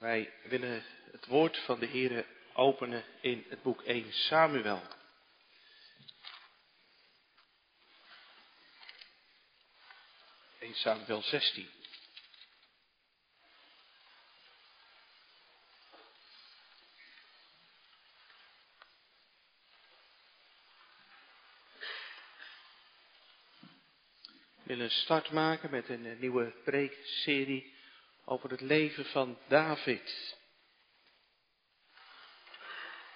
Wij willen het woord van de Heer openen in het boek 1 Samuel. In Samuel 16. We willen start maken met een nieuwe preekserie over het leven van David.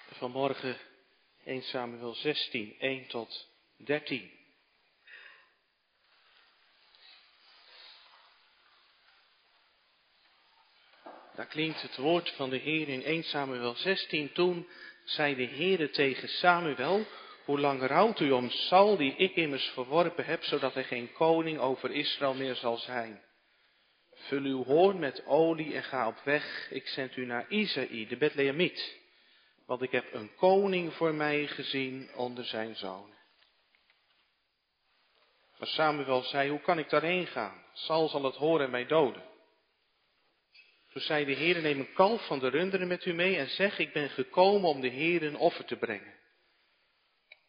Vanmorgen 1 Samuel 16, 1 tot 13. Daar klinkt het woord van de Heer in 1 Samuel 16. Toen zei de Heere tegen Samuel, hoe lang rouwt u om Saul, die ik immers verworpen heb, zodat hij geen koning over Israël meer zal zijn? Vul uw hoorn met olie en ga op weg. Ik zend u naar Isaï, de Bethlehemiet. Want ik heb een koning voor mij gezien onder zijn zonen. Maar Samuel zei, hoe kan ik daarheen gaan? Saul zal het horen en mij doden. Toen zei de Heer, neem een kalf van de runderen met u mee en zeg, ik ben gekomen om de Heer een offer te brengen.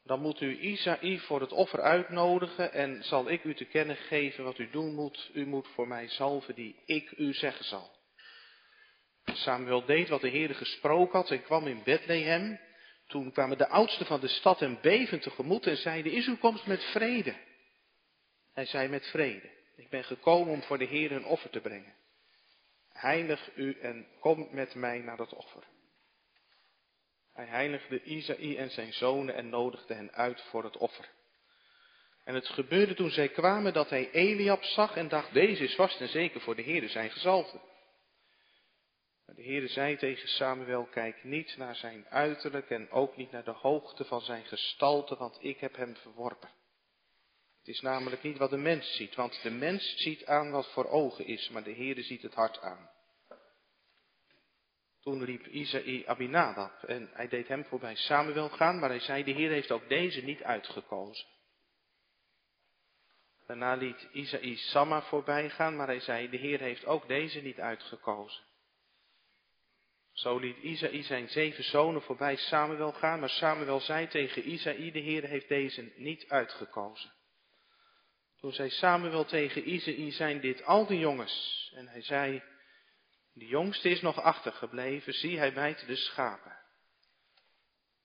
Dan moet u Isaï voor het offer uitnodigen en zal ik u te kennen geven wat u doen moet. U moet voor mij zalven die ik u zeggen zal. Samuel deed wat de Heer gesproken had en kwam in Bethlehem. Toen kwamen de oudsten van de stad hem bevend tegemoet en zeiden, is uw komst met vrede? Hij zei met vrede, ik ben gekomen om voor de Heer een offer te brengen. Heilig u en kom met mij naar dat offer. Hij heiligde Isaïe en zijn zonen en nodigde hen uit voor het offer. En het gebeurde toen zij kwamen dat hij Eliab zag en dacht, deze is vast en zeker voor de Heer zijn gezalfde. Maar de Heer zei tegen Samuel, kijk niet naar zijn uiterlijk en ook niet naar de hoogte van zijn gestalte, want ik heb hem verworpen. Het is namelijk niet wat de mens ziet, want de mens ziet aan wat voor ogen is, maar de Heer ziet het hart aan. Toen riep Isaïe Abinadab en hij deed hem voorbij Samuel gaan, maar hij zei, de Heer heeft ook deze niet uitgekozen. Daarna liet Isaïe Samma voorbij gaan, maar hij zei, de Heer heeft ook deze niet uitgekozen. Zo liet Isaïe zijn zeven zonen voorbij Samuel gaan, maar Samuel zei tegen Isaïe, de Heer heeft deze niet uitgekozen. Toen zei Samuel tegen Isaïe, zijn dit al de jongens? En hij zei, de jongste is nog achtergebleven, zie hij bijt de schapen.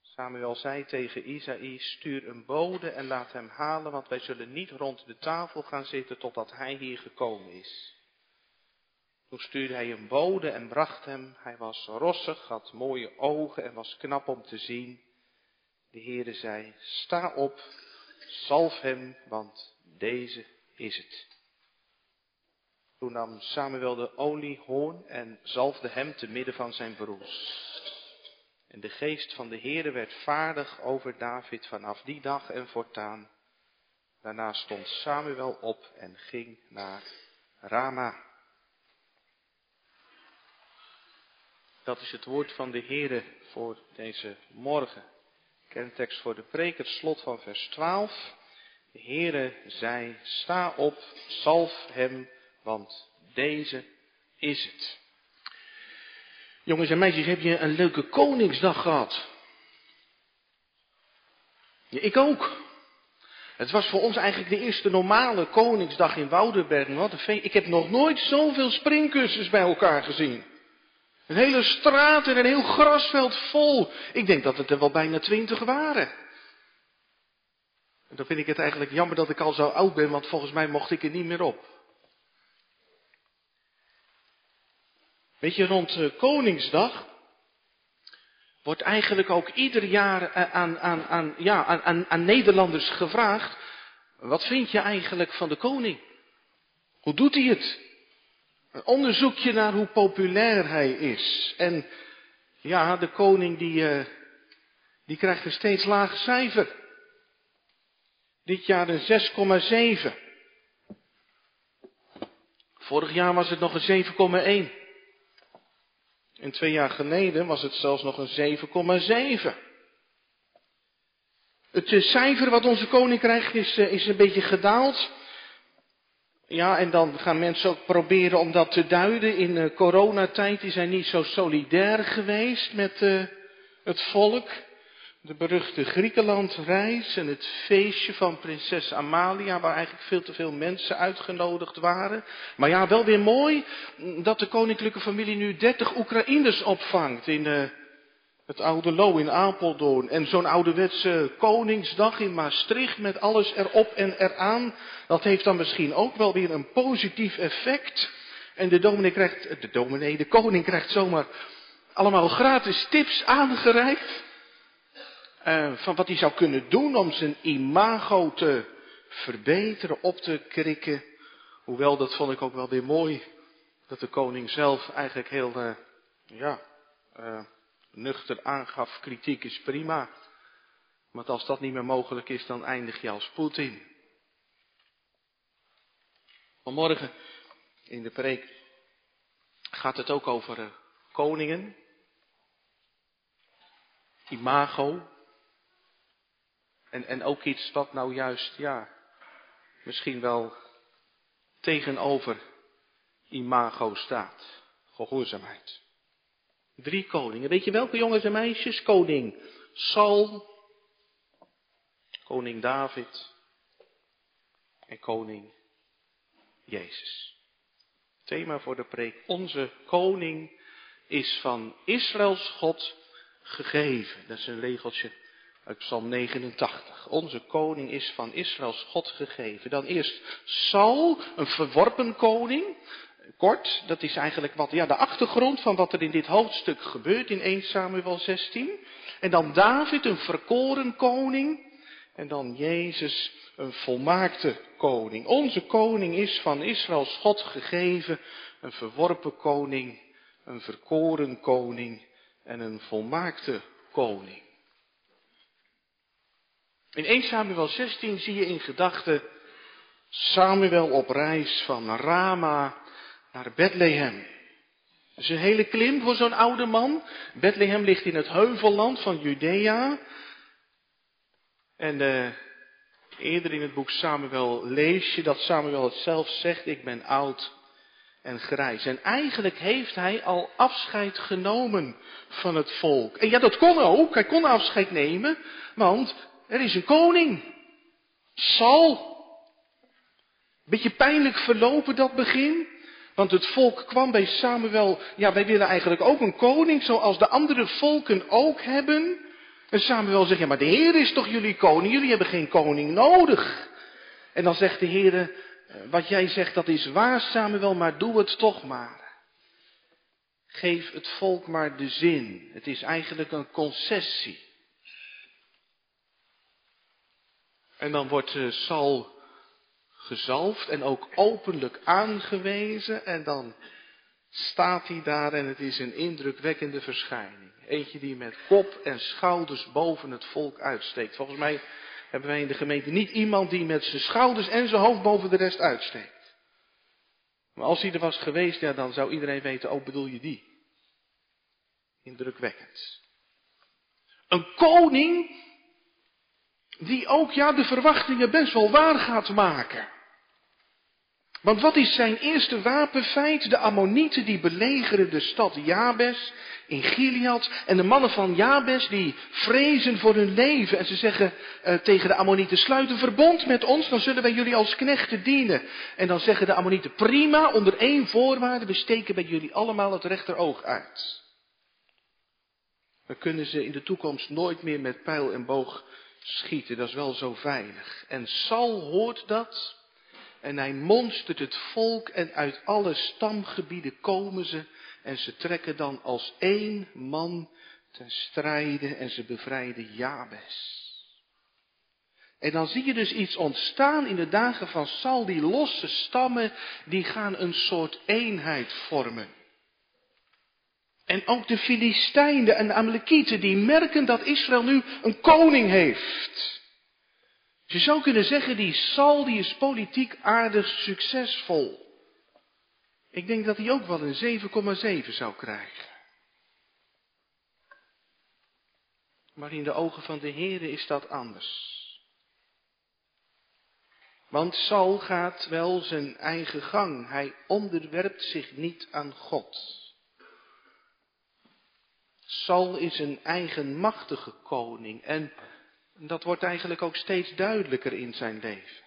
Samuel zei tegen Isaïe, stuur een bode en laat hem halen, want wij zullen niet rond de tafel gaan zitten totdat hij hier gekomen is. Toen stuurde hij een bode en bracht hem. Hij was rossig, had mooie ogen en was knap om te zien. De Heere zei, sta op, zalf hem, want deze is het. Toen nam Samuel de oliehoorn en zalfde hem te midden van zijn broers. En de geest van de Heere werd vaardig over David vanaf die dag en voortaan. Daarna stond Samuel op en ging naar Rama. Dat is het woord van de Heere voor deze morgen. Kerntekst voor de preek, het slot van vers 12. De Heere zei, sta op, zalf hem, want deze is het. Jongens en meisjes, heb je een leuke Koningsdag gehad? Ja, ik ook. Het was voor ons eigenlijk de eerste normale Koningsdag in Woudenberg. Ik heb nog nooit zoveel springkussens bij elkaar gezien. Een hele straat en een heel grasveld vol. Ik denk dat het er wel bijna twintig waren. En dan vind ik het eigenlijk jammer dat ik al zo oud ben, want volgens mij mocht ik er niet meer op. Weet je, rond uh, Koningsdag wordt eigenlijk ook ieder jaar eh, aan, aan, aan, ja, aan, aan Nederlanders gevraagd, wat vind je eigenlijk van de koning? Hoe doet hij het? Een onderzoekje naar hoe populair hij is. En ja, de koning die, uh, die krijgt een steeds lager cijfer. Dit jaar een 6,7. Vorig jaar was het nog een 7,1. En twee jaar geleden was het zelfs nog een 7,7. Het cijfer wat onze koning krijgt is, is een beetje gedaald. Ja, en dan gaan mensen ook proberen om dat te duiden. In uh, coronatijd is hij niet zo solidair geweest met het volk. De beruchte Griekenlandreis en het feestje van prinses Amalia, waar eigenlijk veel te veel mensen uitgenodigd waren. Maar ja, wel weer mooi dat de koninklijke familie nu 30 Oekraïners opvangt in uh, het oude Lo in Apeldoorn. En zo'n ouderwetse Koningsdag in Maastricht met alles erop en eraan. Dat heeft dan misschien ook wel weer een positief effect. En de dominee krijgt, de dominee, de koning krijgt zomaar allemaal gratis tips aangereikt. Uh, van wat hij zou kunnen doen om zijn imago te verbeteren, op te krikken. Hoewel, dat vond ik ook wel weer mooi, dat de koning zelf eigenlijk heel, uh, ja, uh, nuchter aangaf, kritiek is prima. Want als dat niet meer mogelijk is, dan eindig je als Poetin. Vanmorgen in de preek gaat het ook over koningen. Imago. En, en ook iets wat nou juist, ja, misschien wel tegenover imago staat. Gehoorzaamheid. Drie koningen. Weet je welke jongens en meisjes? Koning Saul, koning David en koning Jezus. Thema voor de preek. Onze koning is van Israëls God gegeven. Dat is een regeltje uit Psalm 89. Onze koning is van Israëls God gegeven. Dan eerst Saul, een verworpen koning. Kort, dat is eigenlijk wat, ja, de achtergrond van wat er in dit hoofdstuk gebeurt in 1 Samuel 16. En dan David, een verkoren koning. En dan Jezus, een volmaakte koning. Onze koning is van Israëls God gegeven, een verworpen koning, een verkoren koning en een volmaakte koning. In 1 Samuel 16 zie je in gedachten Samuel op reis van Rama naar Bethlehem. Dat is een hele klim voor zo'n oude man. Bethlehem ligt in het heuvelland van Judea. En uh, eerder in het boek Samuel lees je dat Samuel het zelf zegt, ik ben oud en grijs. En eigenlijk heeft hij al afscheid genomen van het volk. En ja, dat kon ook. Hij kon afscheid nemen, want er is een koning. Sal. Beetje pijnlijk verlopen dat begin. Want het volk kwam bij Samuel, ja wij willen eigenlijk ook een koning zoals de andere volken ook hebben. En Samuel zegt, ja maar de Heer is toch jullie koning, jullie hebben geen koning nodig. En dan zegt de Heer, eh, wat jij zegt dat is waar Samuel, maar doe het toch maar. Geef het volk maar de zin. Het is eigenlijk een concessie. En dan wordt Saul gezalfd en ook openlijk aangewezen. En dan staat hij daar en het is een indrukwekkende verschijning. Eentje die met kop en schouders boven het volk uitsteekt. Volgens mij hebben wij in de gemeente niet iemand die met zijn schouders en zijn hoofd boven de rest uitsteekt. Maar als hij er was geweest, ja, dan zou iedereen weten, oh bedoel je die? Indrukwekkend. Een koning die ook ja, de verwachtingen best wel waar gaat maken. Want wat is zijn eerste wapenfeit? De Ammonieten die belegeren de stad Jabes in Gilead. En de mannen van Jabes die vrezen voor hun leven. En ze zeggen uh, tegen de Ammonieten, sluit een verbond met ons, dan zullen wij jullie als knechten dienen. En dan zeggen de Ammonieten, prima, onder één voorwaarde, we steken bij jullie allemaal het rechteroog uit. Dan kunnen ze in de toekomst nooit meer met pijl en boog schieten, dat is wel zo veilig. En Sal hoort dat en hij monstert het volk en uit alle stamgebieden komen ze en ze trekken dan als één man ten strijde en ze bevrijden Jabes. En dan zie je dus iets ontstaan in de dagen van Sal, die losse stammen, die gaan een soort eenheid vormen. En ook de Filistijnen en de Amalekieten, die merken dat Israël nu een koning heeft. Je zou kunnen zeggen, die Sal die is politiek aardig succesvol. Ik denk dat hij ook wel een 7,7 zou krijgen. Maar in de ogen van de Heeren is dat anders. Want Saul gaat wel zijn eigen gang. Hij onderwerpt zich niet aan God. Saul is een eigenmachtige koning en dat wordt eigenlijk ook steeds duidelijker in zijn leven.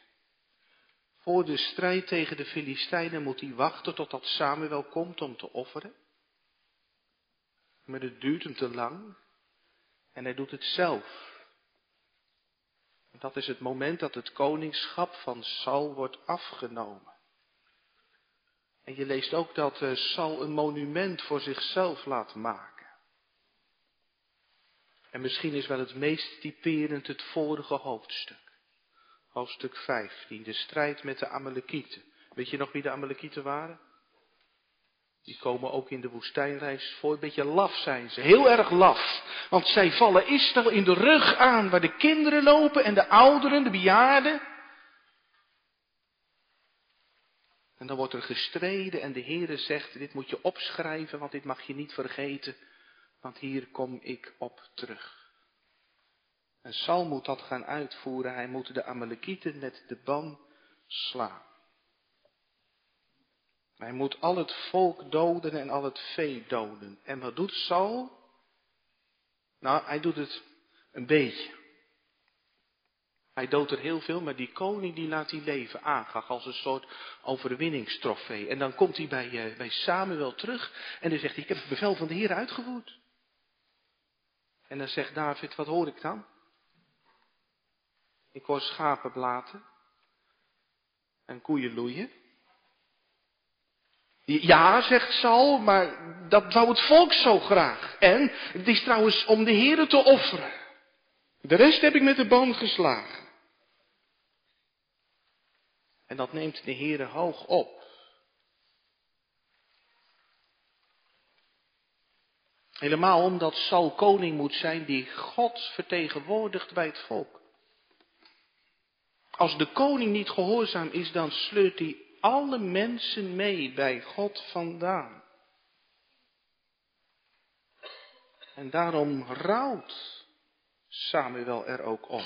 Voor de strijd tegen de Filistijnen moet hij wachten totdat Samuel komt om te offeren. Maar het duurt hem te lang en hij doet het zelf. Dat is het moment dat het koningschap van Saul wordt afgenomen. En je leest ook dat uh, Saul een monument voor zichzelf laat maken. En misschien is wel het meest typerend het vorige hoofdstuk. Hoofdstuk 15, de strijd met de Amalekieten. Weet je nog wie de Amalekieten waren? Die komen ook in de woestijnreis voor. Een beetje laf zijn ze. Heel erg laf. Want zij vallen Israël in de rug aan. Waar de kinderen lopen en de ouderen, de bejaarden. En dan wordt er gestreden en de Heere zegt, dit moet je opschrijven, want dit mag je niet vergeten. Want hier kom ik op terug. En Saul moet dat gaan uitvoeren. Hij moet de Amalekieten met de ban slaan. Hij moet al het volk doden en al het vee doden. En wat doet Saul? Nou, hij doet het een beetje. Hij doodt er heel veel, maar die koning die laat hij leven aangag als een soort overwinningstrofee. En dan komt hij bij, uh, bij Samuel terug en dan zegt hij, ik heb het bevel van de Heer uitgevoerd. En dan zegt David, wat hoor ik dan? Ik hoor schapen blaten en koeien loeien. Ja, zegt Saul, maar dat wou het volk zo graag. En het is trouwens om de Heeren te offeren. De rest heb ik met de boom geslagen. En dat neemt de Heere hoog op. Helemaal omdat Saul koning moet zijn die God vertegenwoordigt bij het volk. Als de koning niet gehoorzaam is, dan sleurt hij alle mensen mee bij God vandaan. En daarom rouwt Samuel er ook om.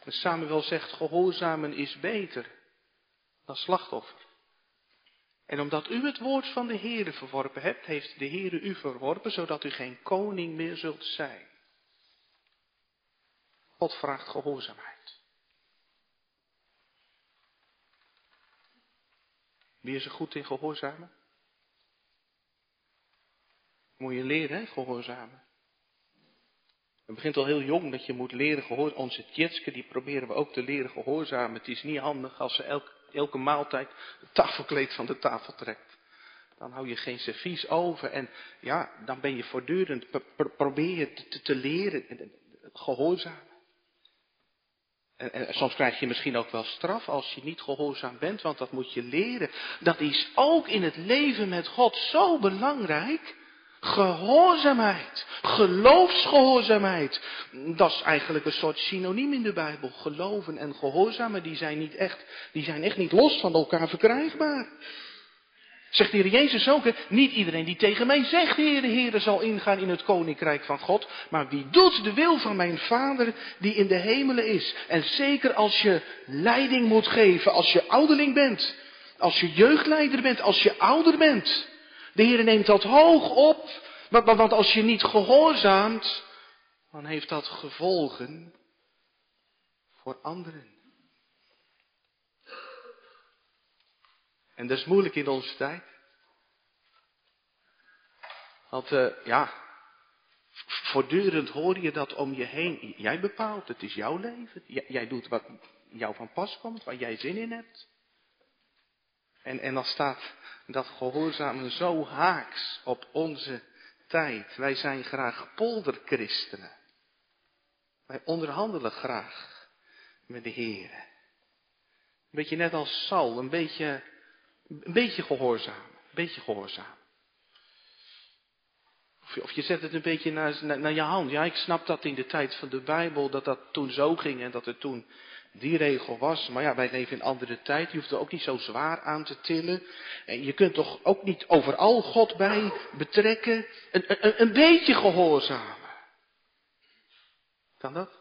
En Samuel zegt, gehoorzamen is beter dan slachtoffer. En omdat u het woord van de Heere verworpen hebt, heeft de Heere u verworpen, zodat u geen koning meer zult zijn. God vraagt gehoorzaamheid. Wie is er goed in gehoorzamen? Moet je leren, gehoorzamen. Het begint al heel jong dat je moet leren gehoorzamen. Onze tjetske, die proberen we ook te leren gehoorzamen. Het is niet handig als ze elk, elke maaltijd het tafelkleed van de tafel trekt. Dan hou je geen servies over en ja, dan ben je voortdurend, probeer je te, leren, gehoorzamen. En, en, soms krijg je misschien ook wel straf als je niet gehoorzaam bent, want dat moet je leren. Dat is ook in het leven met God zo belangrijk. Gehoorzaamheid, geloofsgehoorzaamheid. Dat is eigenlijk een soort synoniem in de Bijbel. Geloven en gehoorzamen, die zijn niet echt, die zijn echt niet los van elkaar verkrijgbaar. Zegt de Heer Jezus ook, niet iedereen die tegen mij zegt, Heere, Heere, zal ingaan in het koninkrijk van God, maar wie doet de wil van mijn Vader die in de hemelen is. En zeker als je leiding moet geven, als je ouderling bent, als je jeugdleider bent, als je ouder bent. De Heer neemt dat hoog op, want als je niet gehoorzaamt, dan heeft dat gevolgen voor anderen. En dat is moeilijk in onze tijd. Want uh, ja, voortdurend hoor je dat om je heen. Jij bepaalt, het is jouw leven. jij doet wat jou van pas komt, waar jij zin in hebt. En, en dan staat dat gehoorzamen zo haaks op onze tijd. Wij zijn graag polderchristenen. Wij onderhandelen graag met de Heer. Een beetje net als Saul, een beetje een beetje gehoorzaam. Een beetje gehoorzaam. Of je, of je zet het een beetje naar, naar, je hand. Ja, ik snap dat in de tijd van de Bijbel, dat dat toen zo ging en dat het toen die regel was. Maar ja, wij leven in andere tijd. Je hoeft er ook niet zo zwaar aan te tillen. En je kunt toch ook niet overal God bij betrekken. Een, een, een beetje gehoorzamen. Kan dat?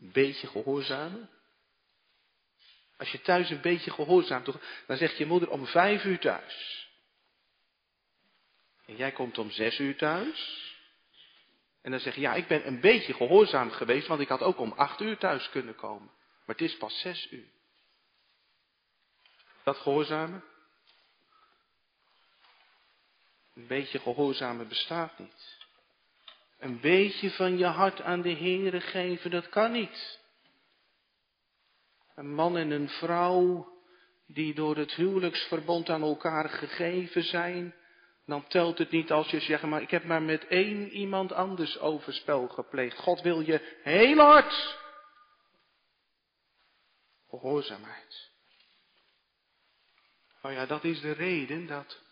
Een beetje gehoorzamen? Als je thuis een beetje gehoorzaamt, dan zegt je moeder om vijf uur thuis. En jij komt om zes uur thuis. En dan zeg je, ja, ik ben een beetje gehoorzaam geweest, want ik had ook om acht uur thuis kunnen komen. Maar het is pas zes uur. Dat gehoorzamen? Een beetje gehoorzamen bestaat niet. Een beetje van je hart aan de Heere geven, dat kan niet. Een man en een vrouw die door het huwelijksverbond aan elkaar gegeven zijn, dan telt het niet als je zegt, maar ik heb maar met één iemand anders overspel gepleegd. God wil je heel hard. Gehoorzaamheid. Nou ja, dat is de reden dat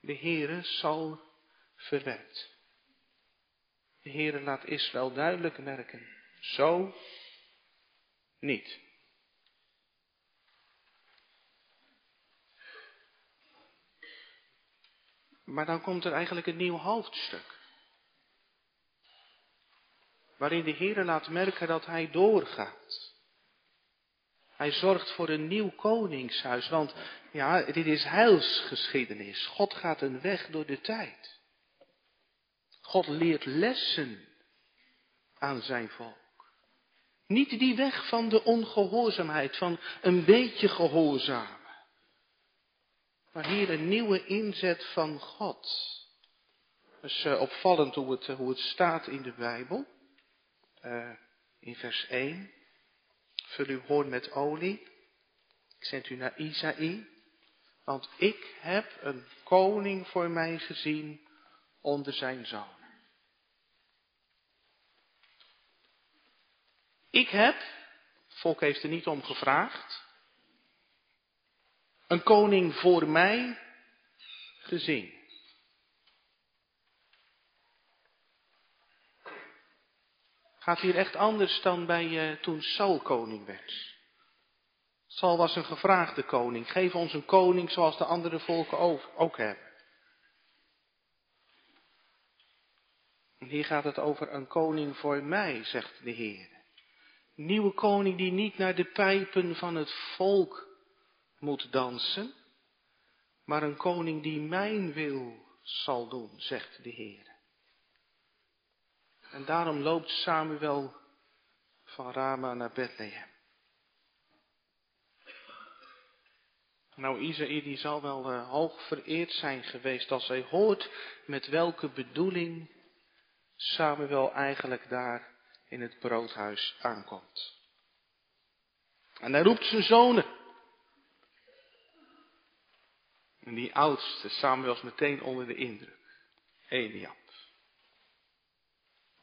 de Heere zal verwerkt. De Heere laat Israël duidelijk merken, zo niet. Maar dan komt er eigenlijk een nieuw hoofdstuk. Waarin de Heer laat merken dat hij doorgaat. Hij zorgt voor een nieuw koningshuis, want ja, dit is heilsgeschiedenis. God gaat een weg door de tijd. God leert lessen aan zijn volk. Niet die weg van de ongehoorzaamheid, van een beetje gehoorzaam. Maar hier een nieuwe inzet van God. Het is uh, opvallend hoe het, hoe het staat in de Bijbel. Uh, in vers 1. Vul uw hoorn met olie. Ik zend u naar Isaïe. Want ik heb een koning voor mij gezien onder zijn zoon. Ik heb, het volk heeft er niet om gevraagd, een koning voor mij gezien. Gaat hier echt anders dan bij uh, toen Saul koning werd. Saul was een gevraagde koning. Geef ons een koning zoals de andere volken ook, ook hebben. En hier gaat het over een koning voor mij, zegt de Heer. Nieuwe koning die niet naar de pijpen van het volk moet dansen, maar een koning die mijn wil zal doen, zegt de Heer. En daarom loopt Samuel van Rama naar Bethlehem. Nou, Isaïe die zal wel uh, hoog vereerd zijn geweest als hij hoort met welke bedoeling Samuel eigenlijk daar in het broodhuis aankomt. En hij roept zijn zonen. En die oudste, Samuel was meteen onder de indruk. Eliab.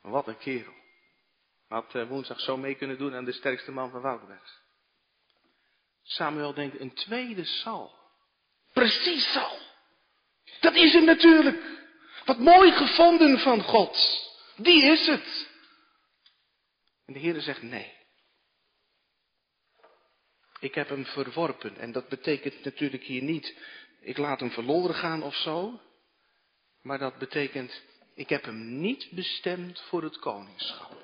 Wat een kerel. Had uh, woensdag zo mee kunnen doen aan de sterkste man van Woudenberg. Samuel denkt, een tweede Sal. Precies Sal. Dat is hem natuurlijk. Wat mooi gevonden van God. Die is het. En de Heer zegt nee. Ik heb hem verworpen. En dat betekent natuurlijk hier niet ik laat hem verloren gaan of zo. Maar dat betekent, ik heb hem niet bestemd voor het koningschap.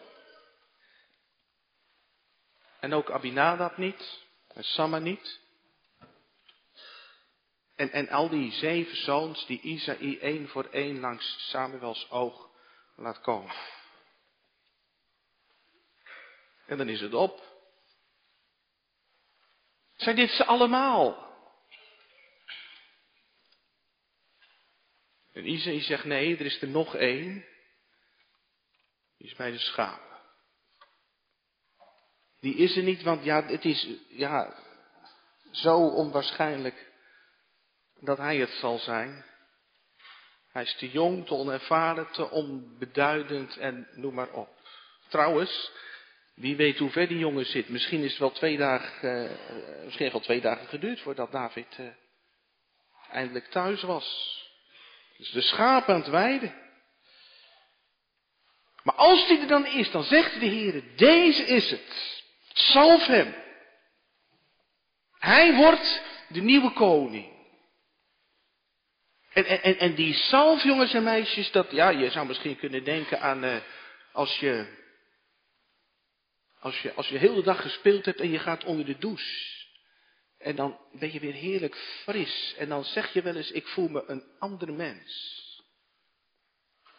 En ook Abinadab niet, en Samma niet. En, en al die zeven zoons die Isaïe één voor één langs Samuels oog laat komen. En dan is het op. Zijn dit ze allemaal? En Isaïe zegt nee, er is er nog één. Die is bij de schapen. Die is er niet, want ja, het is ja, zo onwaarschijnlijk dat hij het zal zijn. Hij is te jong, te onervaren, te onbeduidend en noem maar op. Trouwens, wie weet hoe ver die jongen zit. Misschien is het wel twee dagen, uh, misschien wel twee dagen geduurd voordat David uh, eindelijk thuis was. Dus de schapen aan het weiden. Maar als die er dan is, dan zegt de Heer, deze is het. Salf hem. Hij wordt de nieuwe koning. En, en, en die salf, jongens en meisjes, dat, ja, je zou misschien kunnen denken aan uh, als je Als je, als je heel de dag gespeeld hebt en je gaat onder de douche. En dan ben je weer heerlijk fris. En dan zeg je wel eens, ik voel me een ander mens.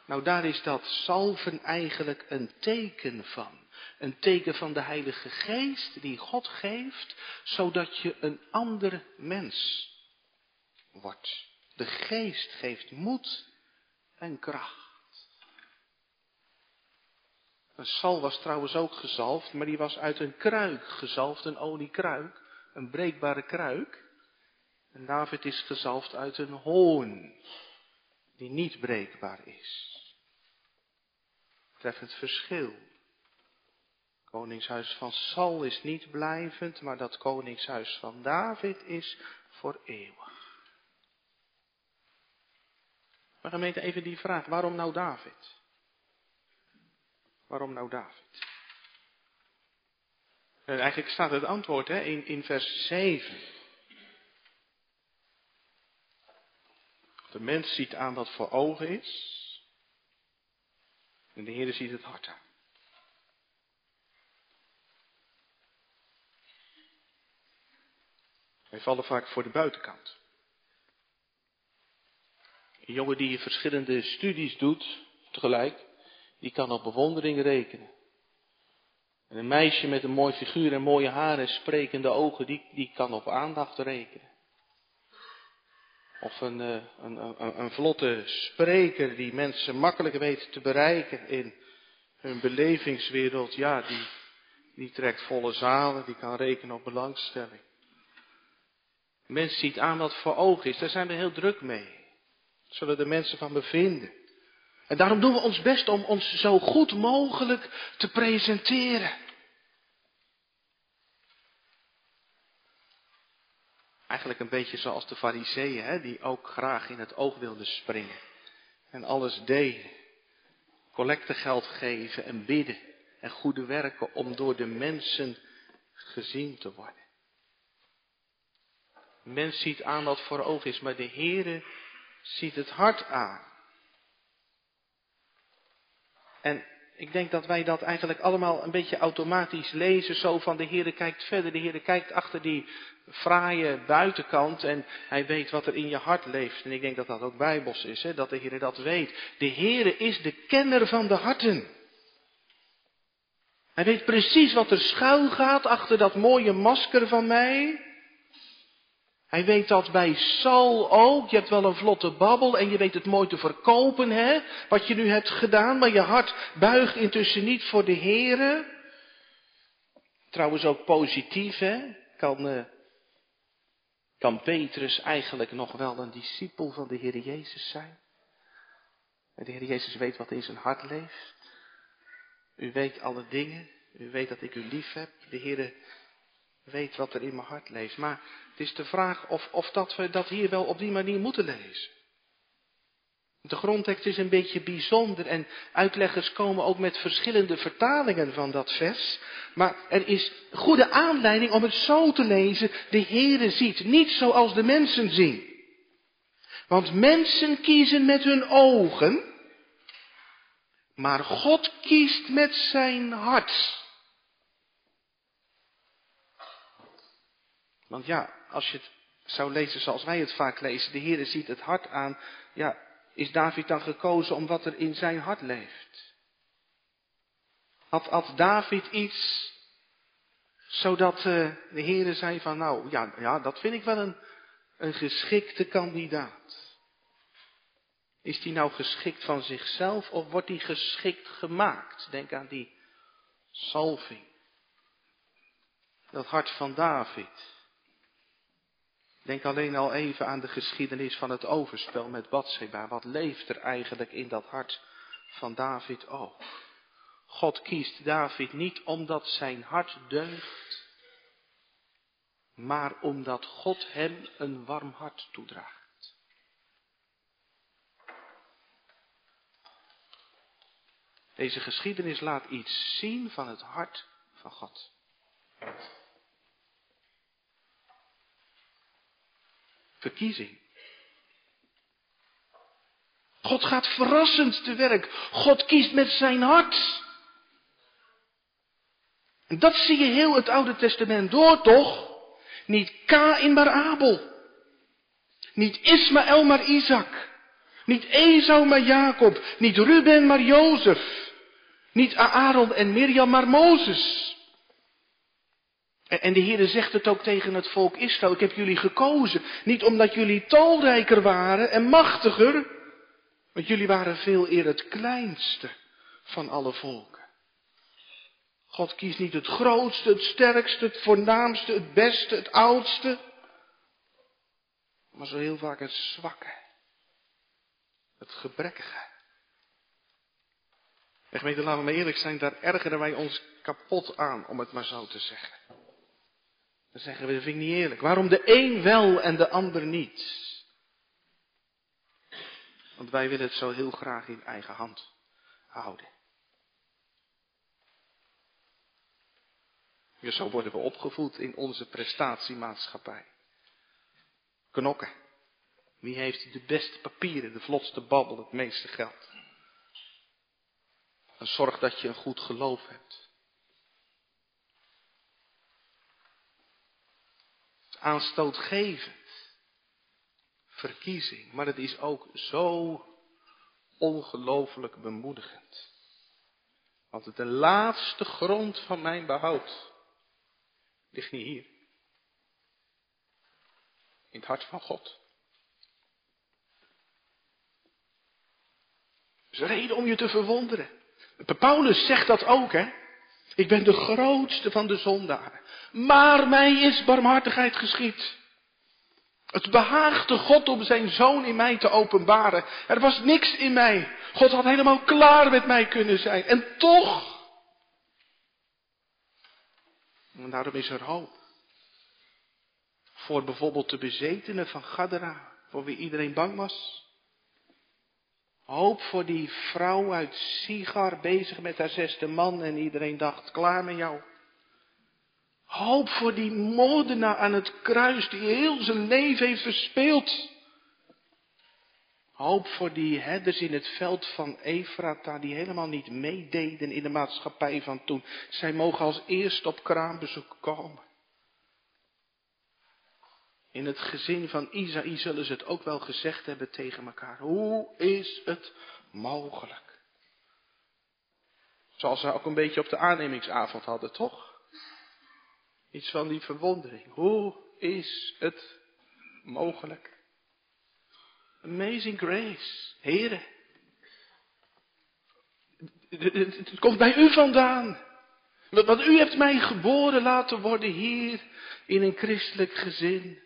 Nou, daar is dat salven eigenlijk een teken van. Een teken van de Heilige Geest die God geeft, zodat je een ander mens wordt. De Geest geeft moed en kracht. Een sal was trouwens ook gezalfd, maar die was uit een kruik gezalfd, een oliekruik, een breekbare kruik. En David is gezalfd uit een hoorn, die niet breekbaar is. Treffend verschil. Koningshuis van Sal is niet blijvend, maar dat koningshuis van David is voor eeuwig. Maar gemeente, even die vraag, waarom nou David? Waarom nou David? En eigenlijk staat het antwoord hè, in, in vers 7. De mens ziet aan wat voor ogen is. En de Heer ziet het hart aan. Wij vallen vaak voor de buitenkant. Een jongen die verschillende studies doet tegelijk, die kan op bewondering rekenen. En een meisje met een mooi figuur en mooie haren en sprekende ogen, die, die kan op aandacht rekenen. Of een, eh, een, een, een, vlotte spreker die mensen makkelijk weet te bereiken in hun belevingswereld, ja, die, die trekt volle zalen, die kan rekenen op belangstelling. Mens ziet aan wat voor ogen is, daar zijn we heel druk mee. Dat zullen de mensen van bevinden. En daarom doen we ons best om ons zo goed mogelijk te presenteren. Eigenlijk een beetje zoals de fariseeën, die ook graag in het oog wilden springen. En alles deden. Collectegeld geven en bidden en goede werken om door de mensen gezien te worden. Mens ziet aan wat voor oog is, maar de Heere ziet het hart aan. En ik denk dat wij dat eigenlijk allemaal een beetje automatisch lezen, zo van de Heere kijkt verder, de Heere kijkt achter die fraaie buitenkant en hij weet wat er in je hart leeft. En ik denk dat dat ook bijbels is, hè, dat de Heere dat weet. De Heere is de kenner van de harten. Hij weet precies wat er schuil gaat achter dat mooie masker van mij. Hij weet dat bij Saul ook. Je hebt wel een vlotte babbel en je weet het mooi te verkopen, hè? Wat je nu hebt gedaan, maar je hart buigt intussen niet voor de Here. Trouwens ook positief, hè? Kan, uh, kan Petrus eigenlijk nog wel een discipel van de Heer Jezus zijn? De Heer Jezus weet wat in zijn hart leeft. U weet alle dingen. U weet dat ik u lief heb. De Heer weet wat er in mijn hart leeft. Maar het is de vraag of, of dat we dat hier wel op die manier moeten lezen. De grondtekst is een beetje bijzonder en uitleggers komen ook met verschillende vertalingen van dat vers. Maar er is goede aanleiding om het zo te lezen. De Heere ziet niet zoals de mensen zien. Want mensen kiezen met hun ogen, maar God kiest met zijn hart. Want ja, als je het zou lezen zoals wij het vaak lezen, de Heer ziet het hart aan, ja, is David dan gekozen om wat er in zijn hart leeft? Had, David iets zodat uh, de Heer zei van, nou ja, ja, dat vind ik wel een, een geschikte kandidaat. Is die nou geschikt van zichzelf of wordt die geschikt gemaakt? Denk aan die salving. Dat hart van David. Denk alleen al even aan de geschiedenis van het overspel met Bathsheba. Wat leeft er eigenlijk in dat hart van David ook? God kiest David niet omdat zijn hart deugt, maar omdat God hem een warm hart toedraagt. Deze geschiedenis laat iets zien van het hart van God. Verkiezing. God gaat verrassend te werk. God kiest met zijn hart. En dat zie je heel het Oude Testament door, toch? Niet Kain maar Abel. Niet Ismaël maar Isaac. Niet Esau maar Jacob. Niet Ruben maar Jozef. Niet Aaron en Mirjam maar Mozes. En de Heer zegt het ook tegen het volk Israël. Ik heb jullie gekozen. Niet omdat jullie talrijker waren en machtiger. Want jullie waren veel eer het kleinste van alle volken. God kiest niet het grootste, het sterkste, het voornaamste, het beste, het oudste. Maar zo heel vaak het zwakke. Het gebrekkige. En gemeente, laten we maar eerlijk zijn, daar ergeren wij ons kapot aan, om het maar zo te zeggen. Dan zeggen we, dat vind ik niet eerlijk. Waarom de een wel en de ander niet? Want wij willen het zo heel graag in eigen hand houden. Ja, zo worden we opgevoed in onze prestatiemaatschappij. Knokken. Wie heeft de beste papieren, de vlotste babbel, het meeste geld? En zorg dat je een goed geloof hebt. Aanstootgevend. Verkiezing. Maar het is ook zo ongelooflijk bemoedigend. Want de laatste grond van mijn behoud ligt niet hier. In het hart van God. is reden om je te verwonderen. Paulus zegt dat ook, hè. Ik ben de grootste van de zondaren. Maar mij is barmhartigheid geschied. Het behaagde God om zijn zoon in mij te openbaren. Er was niks in mij. God had helemaal klaar met mij kunnen zijn. En toch. En daarom is er hoop. Voor bijvoorbeeld de bezetenen van Gadara, voor wie iedereen bang was. Hoop voor die vrouw uit Sigar bezig met haar zesde man en iedereen dacht, klaar met jou. Hoop voor die moordenaar aan het kruis die heel zijn leven heeft verspeeld. Hoop voor die herders in het veld van Efrata die helemaal niet meededen in de maatschappij van toen. Zij mogen als eerst op kraambezoek komen. In het gezin van Isaïe zullen ze het ook wel gezegd hebben tegen elkaar. Hoe is het mogelijk? Zoals ze ook een beetje op de aannemingsavond hadden, toch? Iets van die verwondering. Hoe is het mogelijk? Amazing grace. Heren. Het komt bij u vandaan. Want u hebt mij geboren laten worden hier in een christelijk gezin.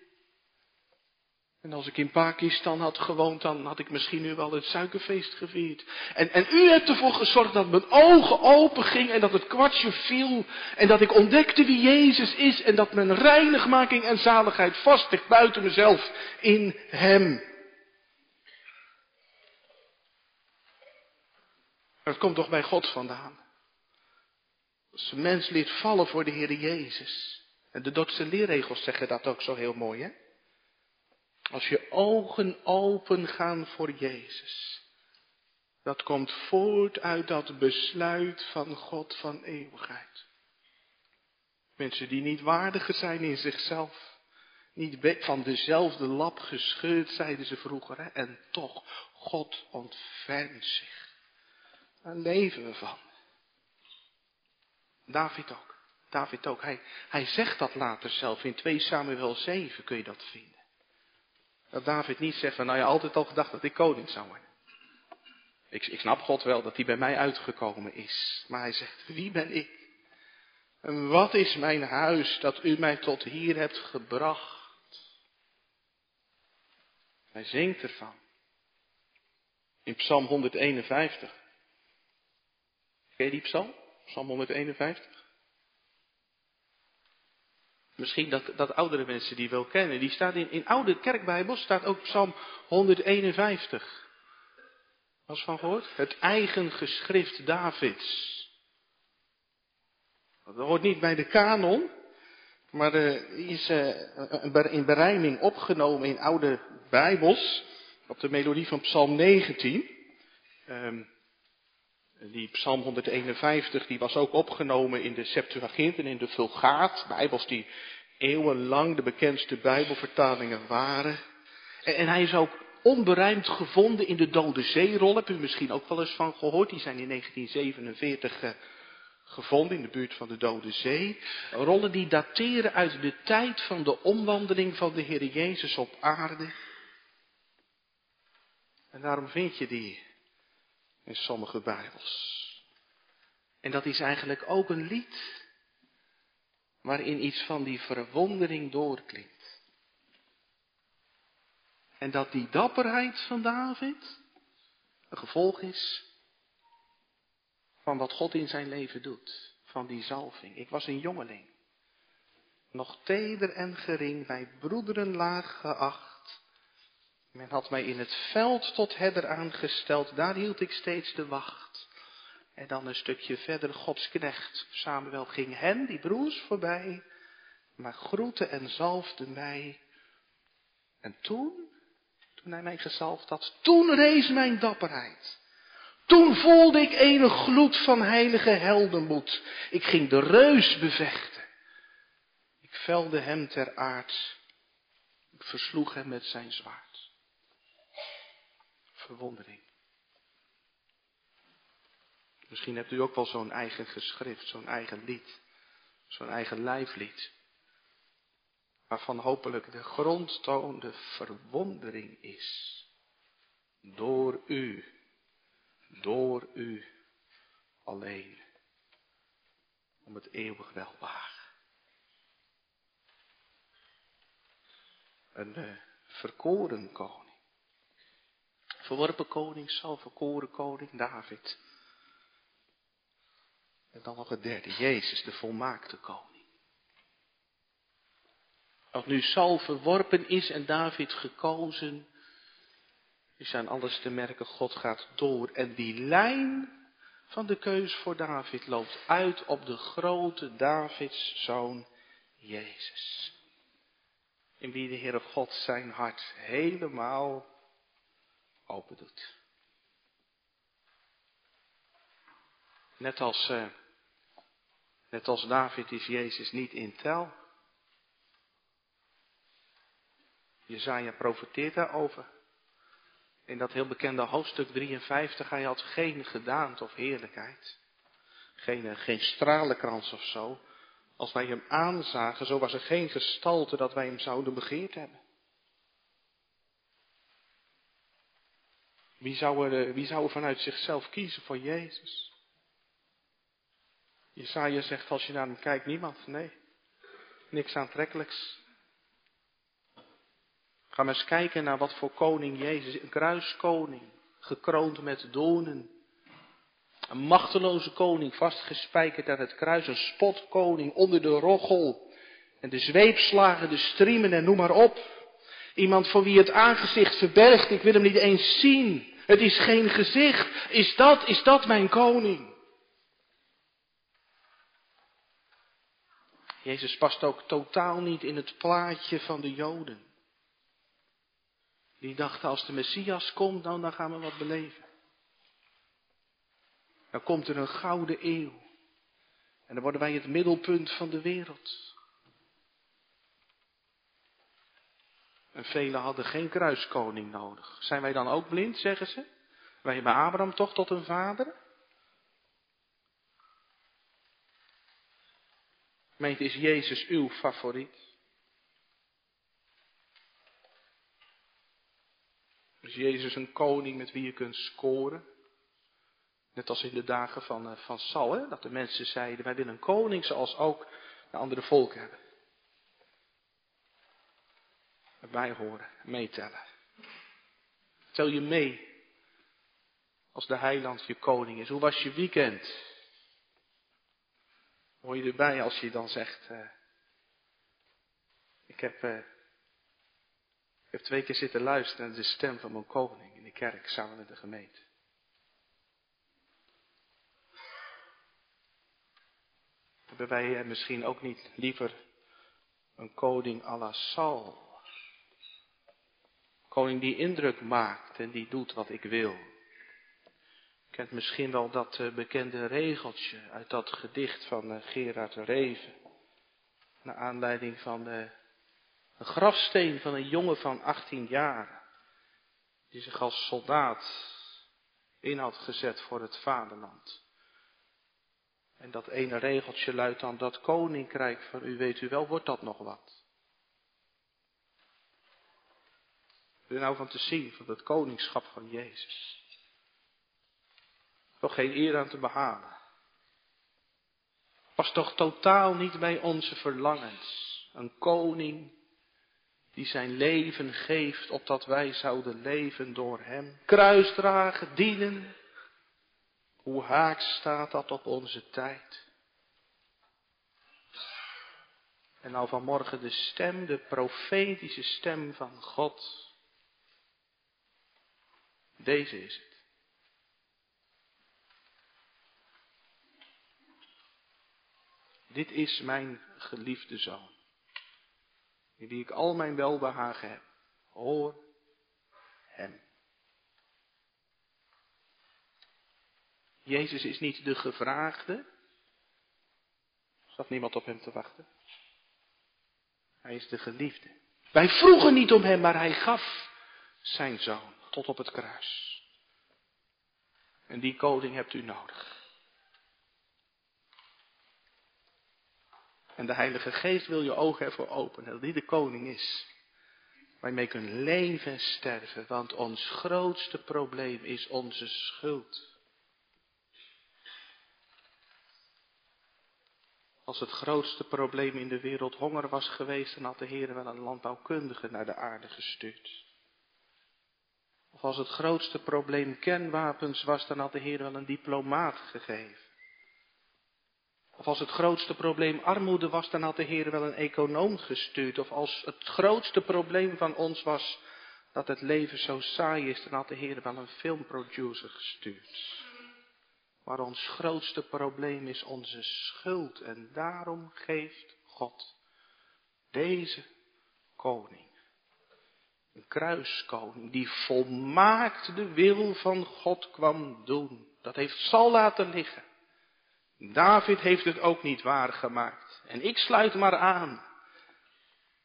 En als ik in Pakistan had gewoond, dan had ik misschien nu wel het suikerfeest gevierd. En, en u hebt ervoor gezorgd dat mijn ogen open gingen en dat het kwartje viel. En dat ik ontdekte wie Jezus is en dat mijn reinigmaking en zaligheid vast ligt buiten mezelf in Hem. Dat komt toch bij God vandaan. Als een mens leert vallen voor de Heer Jezus. En de Dordtse leerregels zeggen dat ook zo heel mooi, hè? Als je ogen open gaan voor Jezus. Dat komt voort uit dat besluit van God van eeuwigheid. Mensen die niet waardiger zijn in zichzelf. Niet van dezelfde lap gescheurd, zeiden ze vroeger. En toch, God ontfermt zich. Daar leven we van. David ook. David ook. Hij, hij zegt dat later zelf in 2 Samuel 7 kun je dat vinden. Dat David niet zegt van, nou ja, altijd al gedacht dat ik koning zou worden. Ik, ik snap God wel dat hij bij mij uitgekomen is. Maar hij zegt, wie ben ik? En wat is mijn huis dat u mij tot hier hebt gebracht? Hij zingt ervan. In Psalm 151. Ken je die psalm? Psalm 151. Misschien dat, dat oudere mensen die wel kennen. Die staat in, in oude kerkbijbels staat ook Psalm 151. Was van gehoord? Het eigen geschrift Davids. Dat hoort niet bij de kanon, maar uh, is uh, in berijming opgenomen in oude bijbels. Op de melodie van Psalm 19. Um, Die Psalm 151 die was ook opgenomen in de Septuagint en in de Vulgaat, Bijbels die eeuwenlang de bekendste Bijbelvertalingen waren. En, hij is ook onberijmd gevonden in de Dode Zeerol. Heb u misschien ook wel eens van gehoord. Die zijn in 1947 eh, gevonden in de buurt van de Dode Zee. Rollen die dateren uit de tijd van de omwandeling van de Heer Jezus op aarde. En daarom vind je die in sommige Bijbels. En dat is eigenlijk ook een lied waarin iets van die verwondering doorklinkt. En dat die dapperheid van David een gevolg is van wat God in zijn leven doet, van die zalving. Ik was een jongeling, nog teder en gering, bij broederen laag geacht. Men had mij in het veld tot herder aangesteld, daar hield ik steeds de wacht. En dan een stukje verder Gods knecht. Samuel ging hen, die broers, voorbij, maar groette en zalfde mij. En toen, toen hij mij gezalfd had, toen rees mijn dapperheid. Toen voelde ik een gloed van heilige heldenmoed. Ik ging de reus bevechten. Ik velde hem ter aard. Ik versloeg hem met zijn zwaard. Verwondering. Misschien hebt u ook wel zo'n eigen geschrift, zo'n eigen lied, zo'n eigen lijflied. Waarvan hopelijk de grondtoon de verwondering is. Door u, door u alleen. Om het eeuwig welbaar. Een uh, verkoren koning. Verworpen koning zal verkoren koning David. En dan nog het derde, Jezus, de volmaakte koning. Als nu Saul verworpen is en David gekozen, is aan alles te merken, God gaat door. En die lijn van de keus voor David loopt uit op de grote Davids zoon Jezus. In wie de Heere God zijn hart helemaal open doet. Net als uh, Net als David is Jezus niet in tel. Jezaja profeteert daarover. In dat heel bekende hoofdstuk 53, hij had geen gedaante of heerlijkheid. Geen, eh, geen stralenkrans of zo. Als wij hem aanzagen, zo was er geen gestalte dat wij hem zouden begeerd hebben. Wie zou er, wie zou er vanuit zichzelf kiezen voor Jezus? Jesaja zegt als je naar hem kijkt, niemand. Nee, niks aantrekkelijks. Ga maar eens kijken naar wat voor koning Jezus, een kruiskoning, gekroond met donen. Een machteloze koning, vastgespijkerd aan het kruis, een spotkoning onder de roggel. En de zweepslagen, de striemen en noem maar op. Iemand voor wie het aangezicht verbergt, ik wil hem niet eens zien. Het is geen gezicht. Is dat, is dat mijn koning? Jezus past ook totaal niet in het plaatje van de Joden. Die dachten als de Messias komt, dan gaan we wat beleven. Dan komt er een gouden eeuw. En dan worden wij het middelpunt van de wereld. En velen hadden geen kruiskoning nodig. Zijn wij dan ook blind, zeggen ze? Wij hebben Abraham toch tot een vader? Meent, is Jezus uw favoriet? Is Jezus een koning met wie je kunt scoren? Net als in de dagen van, uh, van Sal, hè? dat de mensen zeiden, wij willen een koning zoals ook de andere volken hebben. Erbij horen, meetellen. Tel je mee als de heiland je koning is. Hoe was je weekend? Hoor je erbij als je dan zegt, uh, ik, heb, ik heb twee keer zitten luisteren naar de stem van mijn koning in de kerk samen met de gemeente. Hebben wij misschien ook niet liever een koning à la Saul? Koning die indruk maakt en die doet wat ik wil. kent misschien wel dat uh, bekende regeltje uit dat gedicht van uh, Gerard Reven. Naar aanleiding van uh, een grafsteen van een jongen van 18 jaar. Die zich als soldaat in had gezet voor het vaderland. En dat ene regeltje luidt dan, dat koninkrijk van u, weet u wel, wordt dat nog wat? Er nou van te zien, van het koningschap van Jezus. Toch geen eer aan te behalen. Was toch totaal niet bij onze verlangens. Een koning die zijn leven geeft, opdat wij zouden leven door hem. Kruisdragen, dienen. Hoe haaks staat dat op onze tijd? En nou vanmorgen de stem, de profetische stem van God. Deze is het. Dit is mijn geliefde zoon, in wie ik al mijn welbehagen heb. Hoor hem. Jezus is niet de gevraagde. Er zat niemand op hem te wachten. Hij is de geliefde. Wij vroegen niet om hem, maar hij gaf zijn zoon tot op het kruis. En die koning hebt u nodig. En de Heilige Geest wil je ogen ervoor openen, dat die de koning is. Waar je kunt leven en sterven, want ons grootste probleem is onze schuld. Als het grootste probleem in de wereld honger was geweest, dan had de Heer wel een landbouwkundige naar de aarde gestuurd. Of als het grootste probleem kernwapens was, dan had de Heer wel een diplomaat gegeven. Of als het grootste probleem armoede was, dan had de Heer wel een econoom gestuurd. Of als het grootste probleem van ons was dat het leven zo saai is, dan had de Heer wel een filmproducer gestuurd. Maar ons grootste probleem is onze schuld en daarom geeft God deze koning. Een kruiskoning die volmaakt de wil van God kwam doen. Dat heeft Sal laten liggen. David heeft het ook niet waargemaakt. En ik sluit maar aan.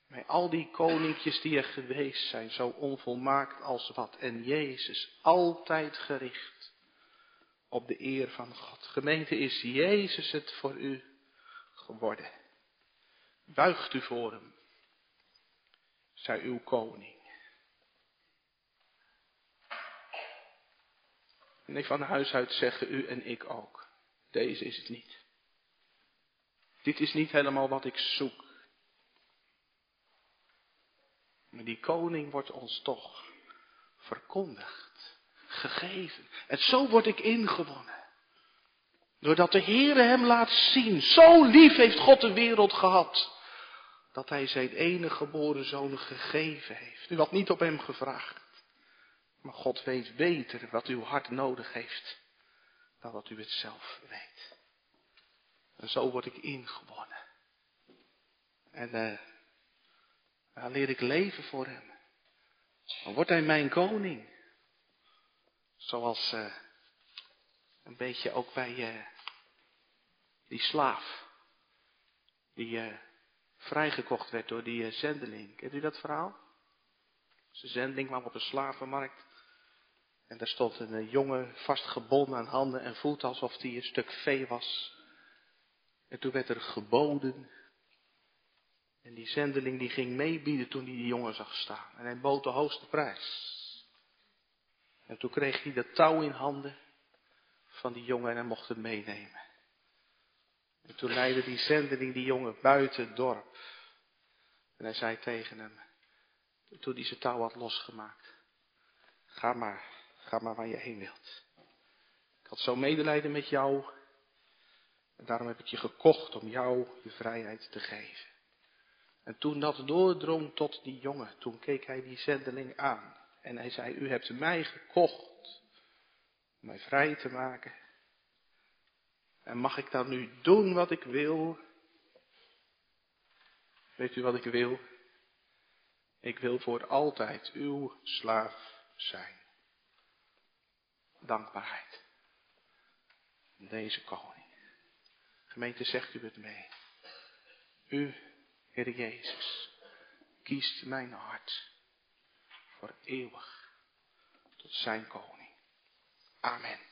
Bij al die koninkjes die er geweest zijn, zo onvolmaakt als wat. En Jezus altijd gericht op de eer van God. Gemeente, is Jezus het voor u geworden? Buigt u voor hem. Zij uw koning. Ik van huis uit zeggen u en ik ook. Deze is het niet. Dit is niet helemaal wat ik zoek. Maar die koning wordt ons toch verkondigd, gegeven. En zo word ik ingewonnen. Doordat de Heere hem laat zien. Zo lief heeft God de wereld gehad. Dat hij zijn enige geboren zoon gegeven heeft. U had niet op hem gevraagd. Maar God weet beter wat uw hart nodig heeft dan dat u het zelf weet. En zo word ik ingewonnen. En uh, dan leer ik leven voor hem. Dan wordt hij mijn koning. Zoals uh, een beetje ook bij uh, die slaaf. Die vrijgekocht werd door die zendeling. Kent u dat verhaal? Zijn zendeling kwam op een slavenmarkt. En daar stond een eh, jongen vastgebonden aan handen en voeten alsof hij een stuk vee was. En toen werd er geboden. En die zendeling die ging meebieden toen hij die jongen zag staan. En hij bood de hoogste prijs. En toen kreeg hij de touw in handen van die jongen en hij mocht hem meenemen. En toen leidde die zendeling die jongen buiten het dorp. En hij zei tegen hem, toen hij zijn touw had losgemaakt, ga maar, Ga maar waar je heen wilt. Ik had zo medelijden met jou. En daarom heb ik je gekocht om jou je vrijheid te geven. En toen dat doordrong tot die jongen, toen keek hij die zendeling aan. En hij zei, u hebt mij gekocht om mij vrij te maken. En mag ik dan nu doen wat ik wil? Weet u wat ik wil? Ik wil voor altijd uw slaaf zijn dankbaarheid. deze koning. Gemeente, zegt u het mee. U, Heer Jezus, kiest mijn hart voor eeuwig tot zijn koning. Amen.